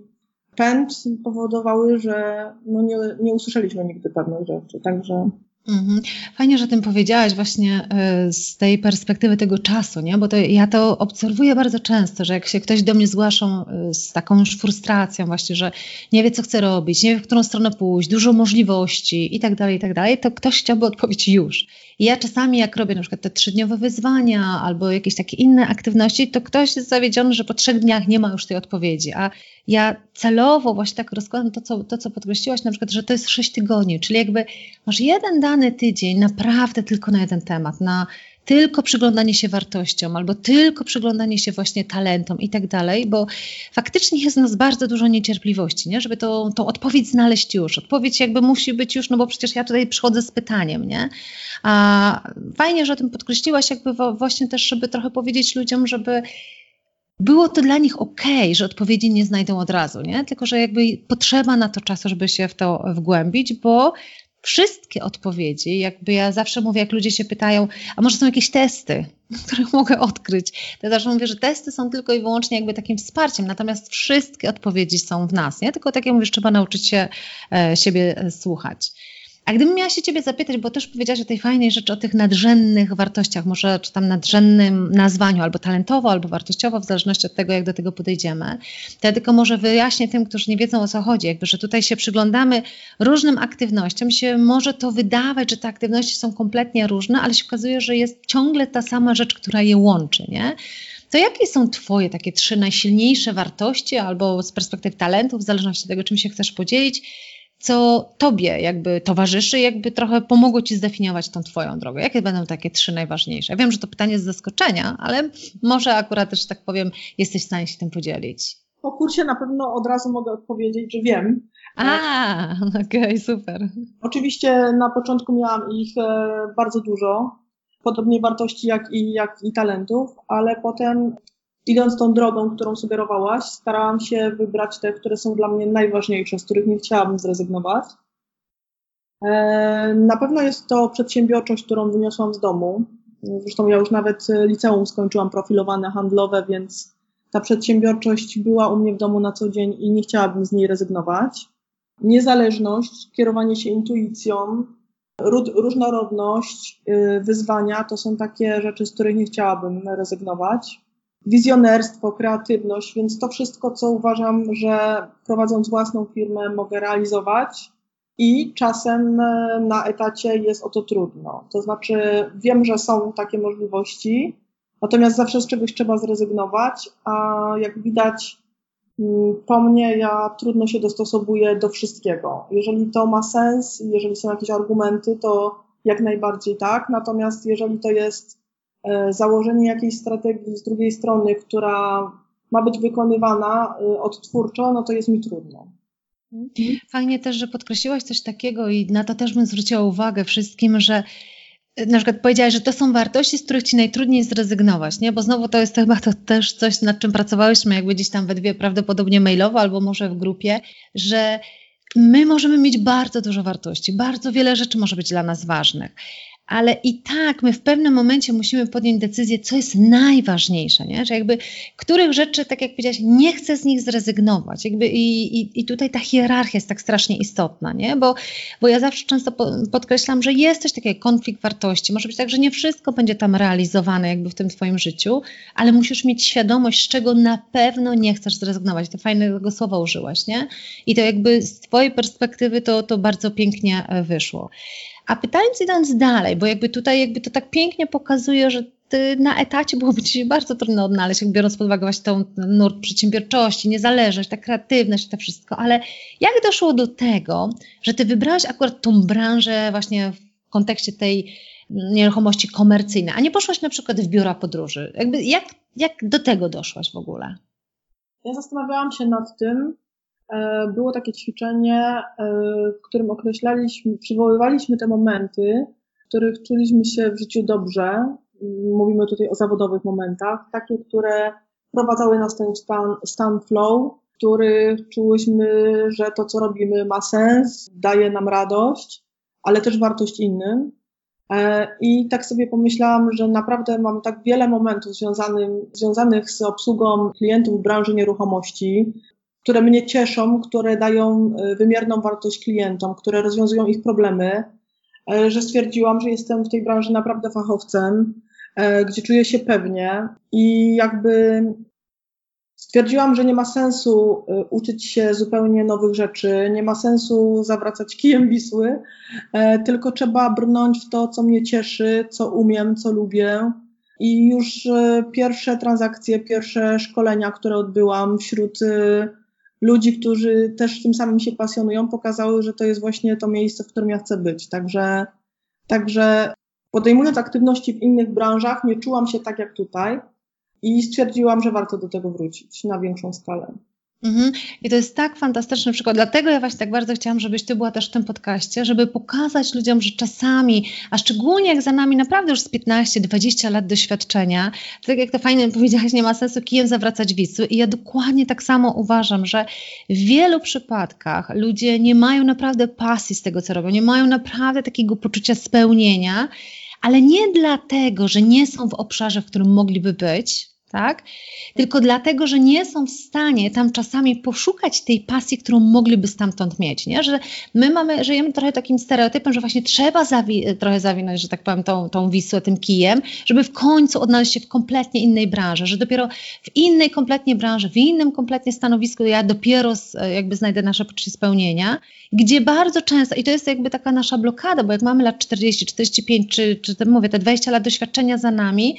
pęd powodowały, że no nie, nie usłyszeliśmy nigdy pewnych rzeczy. Także
Mhm. Fajnie, że o tym powiedziałaś właśnie e, z tej perspektywy tego czasu, nie? bo to, ja to obserwuję bardzo często, że jak się ktoś do mnie zgłasza e, z taką już frustracją właśnie, że nie wie co chce robić, nie wie w którą stronę pójść, dużo możliwości i tak dalej, i tak dalej, to ktoś chciałby odpowiedzieć już. Ja czasami jak robię na przykład te trzydniowe wyzwania albo jakieś takie inne aktywności, to ktoś jest zawiedziony, że po trzech dniach nie ma już tej odpowiedzi, a ja celowo właśnie tak rozkładam to, co, to, co podkreśliłaś, na przykład, że to jest sześć tygodni, czyli jakby masz jeden dany tydzień naprawdę tylko na jeden temat, na tylko przyglądanie się wartościom, albo tylko przyglądanie się właśnie talentom i tak dalej, bo faktycznie jest w nas bardzo dużo niecierpliwości, nie? żeby to, tą odpowiedź znaleźć już. Odpowiedź jakby musi być już, no bo przecież ja tutaj przychodzę z pytaniem, nie? A fajnie, że o tym podkreśliłaś, jakby właśnie też, żeby trochę powiedzieć ludziom, żeby było to dla nich ok, że odpowiedzi nie znajdą od razu, nie? tylko że jakby potrzeba na to czasu, żeby się w to wgłębić, bo wszystkie odpowiedzi, jakby ja zawsze mówię, jak ludzie się pytają, a może są jakieś testy, (laughs) które mogę odkryć, to ja zawsze mówię, że testy są tylko i wyłącznie jakby takim wsparciem, natomiast wszystkie odpowiedzi są w nas, nie? Tylko tak jak mówisz, trzeba nauczyć się e, siebie e, słuchać. A gdybym miała się Ciebie zapytać, bo też powiedziałaś o tej fajnej rzeczy, o tych nadrzędnych wartościach, może czy tam nadrzędnym nazwaniu, albo talentowo, albo wartościowo, w zależności od tego, jak do tego podejdziemy, to ja tylko może wyjaśnię tym, którzy nie wiedzą o co chodzi, jakby, że tutaj się przyglądamy różnym aktywnościom, się może to wydawać, że te aktywności są kompletnie różne, ale się okazuje, że jest ciągle ta sama rzecz, która je łączy, nie? To jakie są Twoje takie trzy najsilniejsze wartości, albo z perspektywy talentów, w zależności od tego, czym się chcesz podzielić, co tobie jakby towarzyszy, jakby trochę pomogło ci zdefiniować tą twoją drogę? Jakie będą takie trzy najważniejsze? Ja wiem, że to pytanie z zaskoczenia, ale może akurat też, tak powiem, jesteś w stanie się tym podzielić.
Po kursie na pewno od razu mogę odpowiedzieć, że wiem.
A, (laughs) okej, okay, super.
Oczywiście na początku miałam ich e, bardzo dużo, podobnie wartości jak i, jak i talentów, ale potem idąc tą drogą, którą sugerowałaś, starałam się wybrać te, które są dla mnie najważniejsze, z których nie chciałabym zrezygnować. E, na pewno jest to przedsiębiorczość, którą wyniosłam z domu. Zresztą ja już nawet liceum skończyłam profilowane handlowe, więc ta przedsiębiorczość była u mnie w domu na co dzień i nie chciałabym z niej rezygnować. Niezależność, kierowanie się intuicją, różnorodność, y, wyzwania to są takie rzeczy, z których nie chciałabym rezygnować wizjonerstwo, kreatywność, więc to wszystko, co uważam, że prowadząc własną firmę mogę realizować i czasem e, na etacie jest o to trudno. To znaczy, wiem, że są takie możliwości, natomiast zawsze z czegoś trzeba zrezygnować, a jak widać mm, po mnie, ja trudno się dostosowuję do wszystkiego. Jeżeli to ma sens, jeżeli są jakieś argumenty, to jak najbardziej tak, natomiast jeżeli to jest założenie jakiejś strategii z drugiej strony, która ma być wykonywana e, odtwórczo, no to jest mi trudno.
Mhm. Fajnie też, że podkreśliłaś coś takiego i na to też bym zwróciła uwagę wszystkim, że e, na przykład powiedziałaś, że to są wartości, z których ci najtrudniej zrezygnować, nie? Bo znowu to jest chyba to też coś, nad czym pracowałyśmy jakby gdzieś tam we dwie, prawdopodobnie mailowo albo może w grupie, że my możemy mieć bardzo dużo wartości, bardzo wiele rzeczy może być dla nas ważnych ale i tak my w pewnym momencie musimy podjąć decyzję, co jest najważniejsze, nie? że jakby których rzeczy, tak jak powiedziałaś, nie chcę z nich zrezygnować. Jakby i, i, I tutaj ta hierarchia jest tak strasznie istotna, nie? Bo, bo ja zawsze często podkreślam, że jest coś takiego, konflikt wartości. Może być tak, że nie wszystko będzie tam realizowane jakby w tym twoim życiu, ale musisz mieć świadomość, z czego na pewno nie chcesz zrezygnować. To fajnego słowa użyłaś, nie? I to jakby z twojej perspektywy to, to bardzo pięknie e, wyszło. A pytając idąc dalej, bo jakby tutaj jakby to tak pięknie pokazuje, że na etacie byłoby ci bardzo trudno odnaleźć, biorąc pod uwagę właśnie tą nurt przedsiębiorczości, niezależność, ta kreatywność, to wszystko, ale jak doszło do tego, że ty wybrałaś akurat tą branżę właśnie w kontekście tej nieruchomości komercyjnej, a nie poszłaś na przykład w biura podróży? Jakby jak, jak do tego doszłaś w ogóle?
Ja zastanawiałam się nad tym, było takie ćwiczenie, e, w którym określaliśmy, przywoływaliśmy te momenty, w których czuliśmy się w życiu dobrze. Mówimy tutaj o zawodowych momentach, takie, które prowadzały nas ten stan, stan flow, w których czułyśmy, że to, co robimy, ma sens, daje nam radość, ale też wartość innym. E, I tak sobie pomyślałam, że naprawdę mam tak wiele momentów związanych, związanych z obsługą klientów w branży nieruchomości, które mnie cieszą, które dają e, wymierną wartość klientom, które rozwiązują ich problemy, e, że stwierdziłam, że jestem w tej branży naprawdę fachowcem, e, gdzie czuję się pewnie i jakby stwierdziłam, że nie ma sensu uczyć się zupełnie nowych rzeczy, nie ma sensu zawracać kijem Wisły, tylko trzeba brnąć w to, co mnie cieszy, co umiem, co lubię. I już pierwsze transakcje, pierwsze szkolenia, które odbyłam wśród ludzi, którzy też tym samym się pasjonują, pokazały, że to jest właśnie to miejsce, w którym ja chcę być. Także, także podejmując aktywności w innych branżach, nie czułam się tak jak tutaj i stwierdziłam, że warto do tego wrócić na większą skalę.
Mhm. I to jest tak fantastyczny przykład. Dlatego ja właśnie tak bardzo chciałam, żebyś ty była też w tym podcaście, żeby pokazać ludziom, że czasami, a szczególnie jak za nami naprawdę już z 15-20 lat doświadczenia, tak jak to fajnie powiedziałaś, nie ma sensu kijem zawracać Wisły. I ja dokładnie tak samo uważam, że w wielu przypadkach ludzie nie mają naprawdę pasji z tego, co robią, nie mają naprawdę takiego poczucia spełnienia, ale nie dlatego, że nie są w obszarze, w którym mogliby być, tak? Tylko dlatego, że nie są w stanie tam czasami poszukać tej pasji, którą mogliby stamtąd mieć, nie? Że my mamy, żyjemy trochę takim stereotypem, że właśnie trzeba zawi trochę zawinąć, że tak powiem, tą, tą wisłę tym kijem, żeby w końcu odnaleźć się w kompletnie innej branży, że dopiero w innej kompletnie branży, w innym kompletnie stanowisku ja dopiero z, jakby znajdę nasze poczucie spełnienia, gdzie bardzo często, i to jest jakby taka nasza blokada, bo jak mamy lat 40, 45, czy, czy mówię, te 20 lat doświadczenia za nami,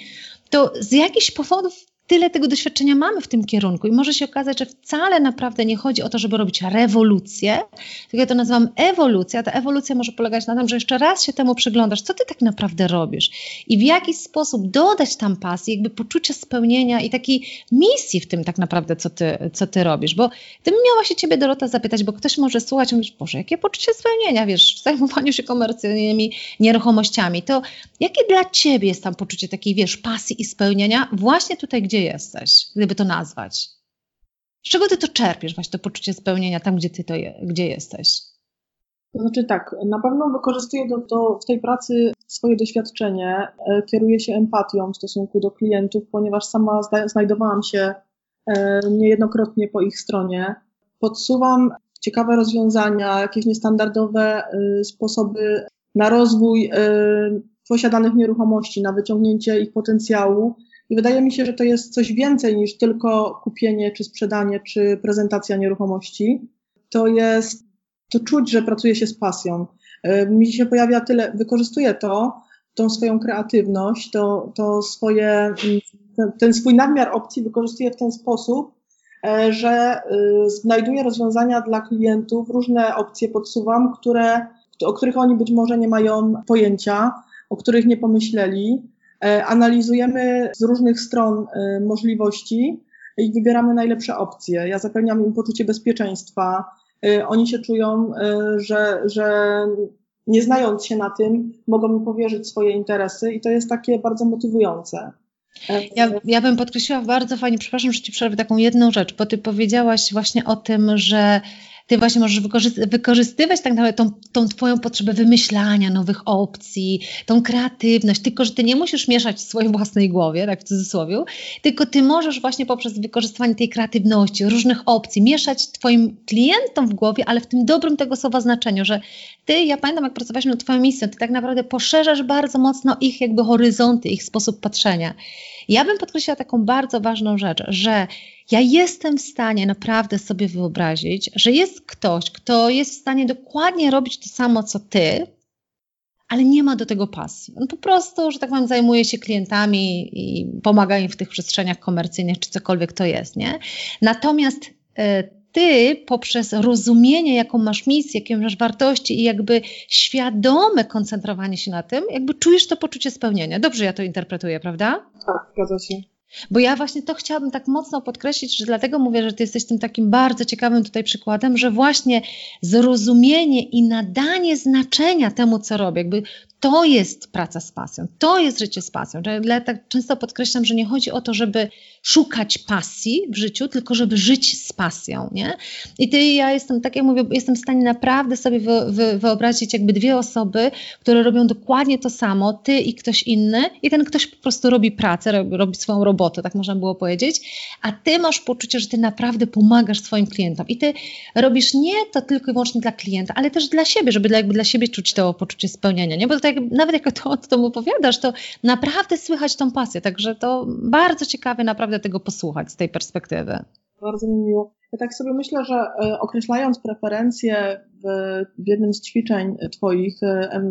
to z jakichś powodów tyle tego doświadczenia mamy w tym kierunku i może się okazać, że wcale naprawdę nie chodzi o to, żeby robić rewolucję, tylko ja to nazywam ewolucja. Ta ewolucja może polegać na tym, że jeszcze raz się temu przyglądasz, co ty tak naprawdę robisz i w jaki sposób dodać tam pasji, jakby poczucie spełnienia i takiej misji w tym tak naprawdę, co ty, co ty robisz. Bo gdybym miała się ciebie, Dorota, zapytać, bo ktoś może słuchać i mówić, Boże, jakie poczucie spełnienia, wiesz, w zajmowaniu się komercyjnymi nieruchomościami, to jakie dla ciebie jest tam poczucie takiej, wiesz, pasji i spełnienia właśnie tutaj, gdzie jesteś, gdyby to nazwać? Z czego ty to czerpiesz, właśnie to poczucie spełnienia tam, gdzie ty to je, gdzie jesteś?
To znaczy tak, na pewno wykorzystuję do, do, w tej pracy swoje doświadczenie, e, kieruję się empatią w stosunku do klientów, ponieważ sama zda, znajdowałam się e, niejednokrotnie po ich stronie. Podsuwam ciekawe rozwiązania, jakieś niestandardowe e, sposoby na rozwój posiadanych nieruchomości, na wyciągnięcie ich potencjału i wydaje mi się, że to jest coś więcej niż tylko kupienie, czy sprzedanie, czy prezentacja nieruchomości. To jest, to czuć, że pracuje się z pasją. E, mi się pojawia tyle, wykorzystuję to, tą swoją kreatywność, to, to swoje, ten, ten swój nadmiar opcji wykorzystuję w ten sposób, e, że e, znajduję rozwiązania dla klientów, różne opcje podsuwam, które, o których oni być może nie mają pojęcia, o których nie pomyśleli. E, analizujemy z różnych stron e, możliwości i wybieramy najlepsze opcje. Ja zapewniam im poczucie bezpieczeństwa. E, oni się czują, że, że nie znając się na tym, mogą mi powierzyć swoje interesy i to jest takie bardzo motywujące.
Ja, ja bym podkreśliła bardzo fajnie, przepraszam, że Ci przerwę taką jedną rzecz, bo Ty powiedziałaś właśnie o tym, że ty właśnie możesz wykorzystywać tak naprawdę tą, tą twoją potrzebę wymyślania nowych opcji, tą kreatywność, tylko że ty nie musisz mieszać w swojej własnej głowie, tak w cudzysłowie, tylko ty możesz właśnie poprzez wykorzystywanie tej kreatywności, różnych opcji, mieszać twoim klientom w głowie, ale w tym dobrym tego słowa znaczeniu, że ty, ja pamiętam jak pracowaliśmy nad twoją misją, ty tak naprawdę poszerzasz bardzo mocno ich jakby horyzonty, ich sposób patrzenia. Ja bym podkreśliła taką bardzo ważną rzecz, że ja jestem w stanie naprawdę sobie wyobrazić, że jest ktoś, kto jest w stanie dokładnie robić to samo co ty, ale nie ma do tego pasji. On po prostu, że tak powiem, zajmuje się klientami i pomaga im w tych przestrzeniach komercyjnych, czy cokolwiek to jest, nie? Natomiast y, ty poprzez rozumienie, jaką masz misję, jakie masz wartości i jakby świadome koncentrowanie się na tym, jakby czujesz to poczucie spełnienia. Dobrze ja to interpretuję, prawda?
Tak, zgadza się.
Bo ja właśnie to chciałabym tak mocno podkreślić, że dlatego mówię, że ty jesteś tym takim bardzo ciekawym tutaj przykładem, że właśnie zrozumienie i nadanie znaczenia temu, co robię, jakby to jest praca z pasją, to jest życie z pasją. Ja tak często podkreślam, że nie chodzi o to, żeby szukać pasji w życiu, tylko żeby żyć z pasją, nie? I ty ja jestem, tak jak mówię, jestem w stanie naprawdę sobie wy, wy, wyobrazić jakby dwie osoby, które robią dokładnie to samo, ty i ktoś inny i ten ktoś po prostu robi pracę, robi, robi swoją robotę, tak można było powiedzieć, a ty masz poczucie, że ty naprawdę pomagasz swoim klientom i ty robisz nie to tylko i wyłącznie dla klienta, ale też dla siebie, żeby dla, jakby dla siebie czuć to poczucie spełnienia, nie? Bo to jak, nawet jak to, to opowiadasz, to naprawdę słychać tą pasję, także to bardzo ciekawe naprawdę tego posłuchać z tej perspektywy.
Bardzo mi miło. Ja tak sobie myślę, że e, określając preferencje w, w jednym z ćwiczeń Twoich, e,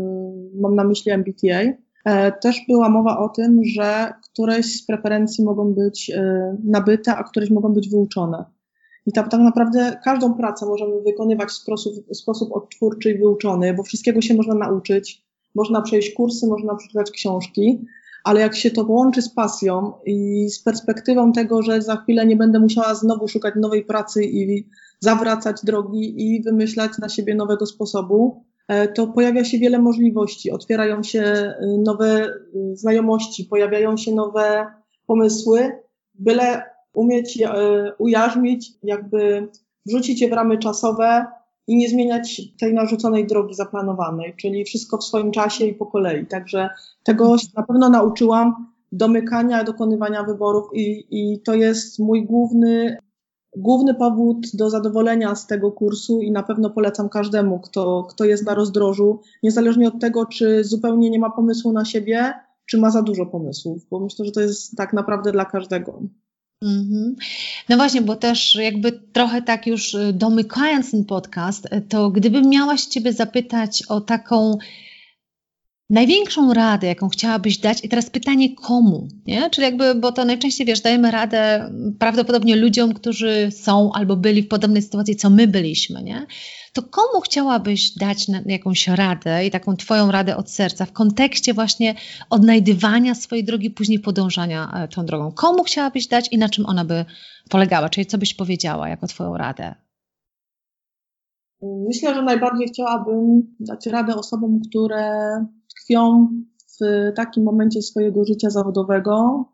mam na myśli MBTA, e, też była mowa o tym, że któreś z preferencji mogą być nabyte, a któreś mogą być wyuczone. I tak, tak naprawdę każdą pracę możemy wykonywać w sposób, w sposób odtwórczy i wyuczony, bo wszystkiego się można nauczyć. Można przejść kursy, można przeczytać książki, ale jak się to połączy z pasją i z perspektywą tego, że za chwilę nie będę musiała znowu szukać nowej pracy i zawracać drogi i wymyślać na siebie nowego sposobu, e, to pojawia się wiele możliwości, otwierają się e, nowe e, znajomości, pojawiają się nowe pomysły, byle umieć je ujarzmić, jakby wrzucić je w ramy czasowe, i nie zmieniać tej narzuconej drogi zaplanowanej, czyli wszystko w swoim czasie i po kolei. Także tego się na pewno nauczyłam domykania, dokonywania wyborów i, i to jest mój główny, główny powód do zadowolenia z tego kursu i na pewno polecam każdemu, kto, kto jest na rozdrożu, niezależnie od tego, czy zupełnie nie ma pomysłu na siebie, czy ma za dużo pomysłów, bo myślę, że to jest tak naprawdę dla każdego.
Mm-hmm. No właśnie, bo też jakby trochę tak już y, domykając ten podcast, y, to gdybym miała się Ciebie zapytać o taką największą radę, jaką chciałabyś dać, i teraz pytanie komu, nie? Czyli jakby, bo to najczęściej, wiesz, dajemy radę prawdopodobnie ludziom, którzy są albo byli w podobnej sytuacji, co my byliśmy, nie? To komu chciałabyś dać jakąś radę i taką Twoją radę od serca w kontekście właśnie odnajdywania swojej drogi, później podążania e, tą drogą? Komu chciałabyś dać i na czym ona by polegała? Czyli co byś powiedziała jako Twoją radę?
Myślę, że najbardziej chciałabym dać radę osobom, które tkwią w takim momencie swojego życia zawodowego,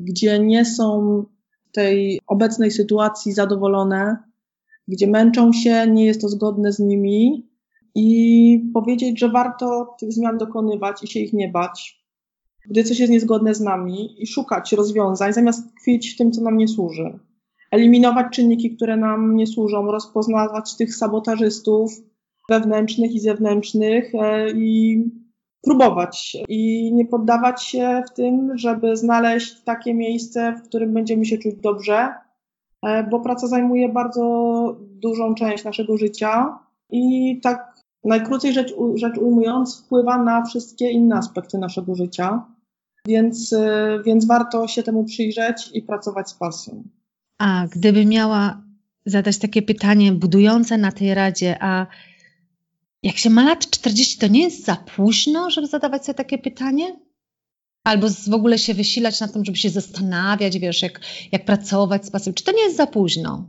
gdzie nie są w tej obecnej sytuacji zadowolone, gdzie męczą się, nie jest to zgodne z nimi i powiedzieć, że warto tych zmian dokonywać i się ich nie bać, gdy coś jest niezgodne z nami i szukać rozwiązań, zamiast tkwić w tym, co nam nie służy. Eliminować czynniki, które nam nie służą, rozpoznawać tych sabotażystów wewnętrznych i zewnętrznych e, i próbować i nie poddawać się w tym, żeby znaleźć takie miejsce, w którym będziemy się czuć dobrze, bo praca zajmuje bardzo dużą część naszego życia i tak najkrócej rzecz, rzecz ujmując, wpływa na wszystkie inne aspekty naszego życia, więc, e, więc warto się temu przyjrzeć i pracować z pasją.
A gdyby miała zadać takie pytanie budujące na tej radzie, a jak się ma lat 40, to nie jest za późno, żeby zadawać sobie takie pytanie? Albo w ogóle się wysilać na tym, żeby się zastanawiać, wiesz, jak, jak pracować z pasją. Czy to nie jest za późno?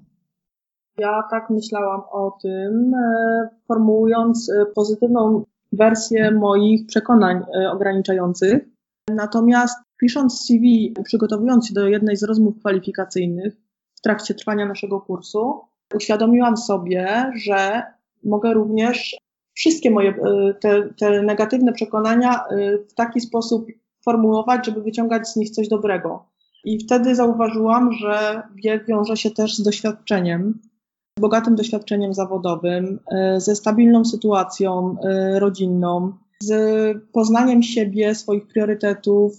Ja tak myślałam o tym, e, formułując e, pozytywną wersję moich przekonań e, ograniczających. Natomiast pisząc CV, przygotowując się do jednej z rozmów kwalifikacyjnych w trakcie trwania naszego kursu, uświadomiłam sobie, że mogę również wszystkie moje te, te negatywne przekonania w taki sposób formułować, żeby wyciągać z nich coś dobrego. I wtedy zauważyłam, że wiek wiąże się też z doświadczeniem, bogatym doświadczeniem zawodowym, e, ze stabilną sytuacją rodzinną, z poznaniem siebie, swoich priorytetów,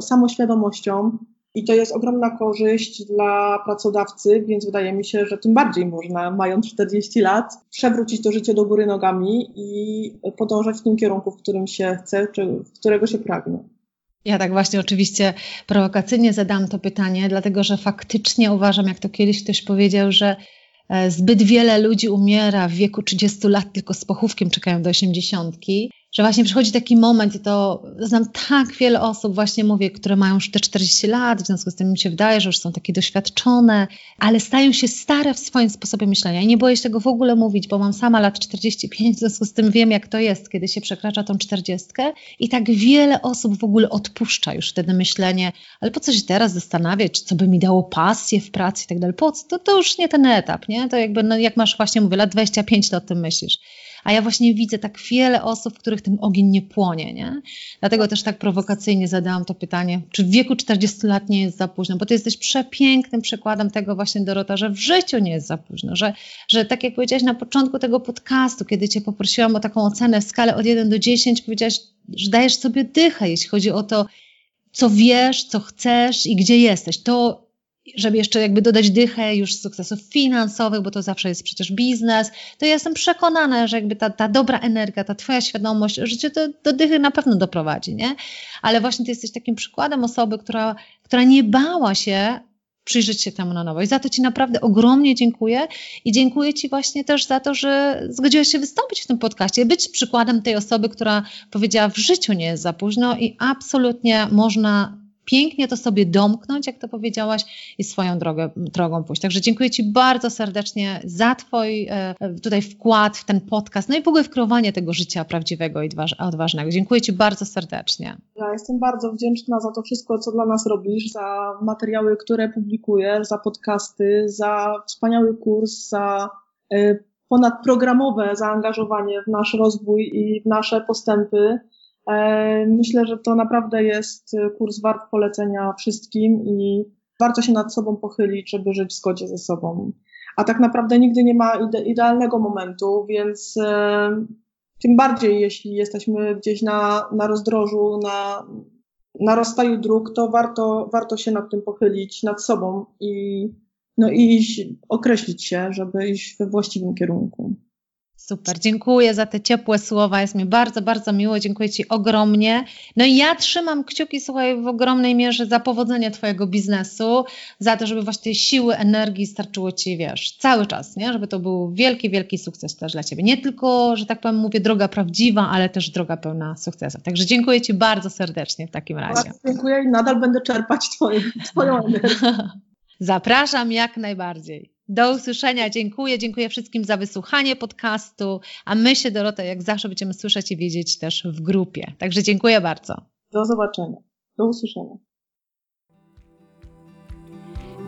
samoświadomością. I to jest ogromna korzyść dla pracodawcy, więc wydaje mi się, że tym bardziej można, mając 40 lat, przewrócić to życie do góry nogami i podążać w tym kierunku, w którym się chce, czy którego się pragnie.
Ja tak właśnie oczywiście prowokacyjnie zadałam to pytanie, dlatego że faktycznie uważam, jak to kiedyś ktoś powiedział, że e, zbyt wiele ludzi umiera w wieku 30 lat tylko z pochówkiem, czekają do 80 że właśnie przychodzi taki moment i to znam tak wiele osób, właśnie mówię, które mają już te 40 lat, w związku z tym mi się wydaje, że już są takie doświadczone, ale stają się stare w swoim sposobie myślenia. I nie boję się tego w ogóle mówić, bo mam sama lat 45, w związku z tym wiem, jak to jest, kiedy się przekracza tą 40. I tak wiele osób w ogóle odpuszcza już wtedy myślenie, ale po co się teraz zastanawiać, co by mi dało pasję w pracy i tak dalej. Po co? To, to już nie ten etap, nie? To jakby, no, jak masz właśnie, mówię, lat 25, to o tym myślisz. A ja właśnie widzę tak wiele osób, w których ten ogień nie płonie, nie? Dlatego też tak prowokacyjnie zadałam to pytanie, czy w wieku 40 lat nie jest za późno? Bo ty jesteś przepięknym przykładem tego właśnie, Dorota, że w życiu nie jest za późno, że, że tak jak powiedziałaś na początku tego podcastu, kiedy cię poprosiłam o taką ocenę w skale od 1 do 10, powiedziałaś, że dajesz sobie dychę, jeśli chodzi o to, co wiesz, co chcesz i gdzie jesteś. To żeby jeszcze jakby dodać dychę już sukcesów finansowych, bo to zawsze jest przecież biznes, to ja jestem przekonana, że jakby ta, ta dobra energia, ta twoja świadomość, że cię do, do dychy na pewno doprowadzi, nie? Ale właśnie ty jesteś takim przykładem osoby, która, która nie bała się przyjrzeć się temu na nowo. I za to Ci naprawdę ogromnie dziękuję i dziękuję Ci właśnie też za to, że zgodziłaś się wystąpić w tym podcaście, być przykładem tej osoby, która powiedziała w życiu nie jest za późno i absolutnie można pięknie to sobie domknąć, jak to powiedziałaś, i swoją drogę, drogą pójść. Także dziękuję Ci bardzo serdecznie za Twój e, tutaj wkład w ten podcast, no i w ogóle w kreowanie tego życia prawdziwego i odważnego. Dziękuję Ci bardzo serdecznie.
Ja jestem bardzo wdzięczna za to wszystko, co dla nas robisz, za materiały, które publikujesz, za podcasty, za wspaniały kurs, za e, ponadprogramowe zaangażowanie w nasz rozwój i w nasze postępy. E, myślę, że to naprawdę jest kurs wart polecenia wszystkim i warto się nad sobą pochylić, żeby żyć w zgodzie ze sobą. A tak naprawdę nigdy nie ma ide idealnego momentu, więc e, tym bardziej, jeśli jesteśmy gdzieś na, na rozdrożu, na, na rozstaju dróg, to warto, warto się nad tym pochylić, nad sobą i, no i iść, określić się, żeby iść we właściwym kierunku.
Super, dziękuję za te ciepłe słowa, jest mi bardzo, bardzo miło, dziękuję Ci ogromnie. No i ja trzymam kciuki, słuchaj, w ogromnej mierze za powodzenie Twojego biznesu, za to, żeby właśnie tej siły, energii starczyło Ci, wiesz, cały czas, nie? Żeby to był wielki, wielki sukces też dla Ciebie. Nie tylko, że tak powiem, mówię droga prawdziwa, ale też droga pełna sukcesów. Także dziękuję Ci bardzo serdecznie w takim razie. Bardzo
dziękuję i nadal będę czerpać twoje, Twoją (laughs) energię.
Zapraszam jak najbardziej. Do usłyszenia. Dziękuję. Dziękuję wszystkim za wysłuchanie podcastu. A my się, Dorota, jak zawsze będziemy słyszeć i wiedzieć też w grupie. Także dziękuję bardzo.
Do zobaczenia. Do usłyszenia.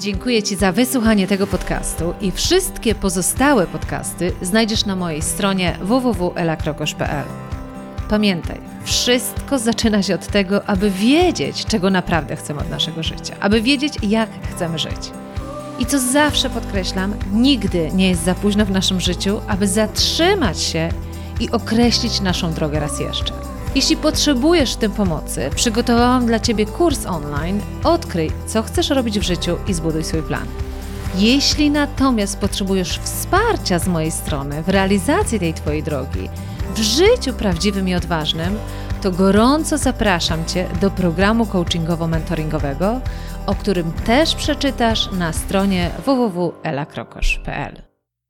Dziękuję Ci za wysłuchanie tego podcastu i wszystkie pozostałe podcasty znajdziesz na mojej stronie www.elakrokosz.pl. Pamiętaj, wszystko zaczyna się od tego, aby wiedzieć, czego naprawdę chcemy od naszego życia, aby wiedzieć, jak chcemy żyć. I co zawsze podkreślam, nigdy nie jest za późno w naszym życiu, aby zatrzymać się i określić naszą drogę raz jeszcze. Jeśli potrzebujesz w tym pomocy, przygotowałam dla Ciebie kurs online Odkryj, co chcesz robić w życiu i zbuduj swój plan. Jeśli natomiast potrzebujesz wsparcia z mojej strony w realizacji tej Twojej drogi, w życiu prawdziwym i odważnym, to gorąco zapraszam Cię do programu coachingowo-mentoringowego, o którym też przeczytasz na stronie www.elakrokosz.pl.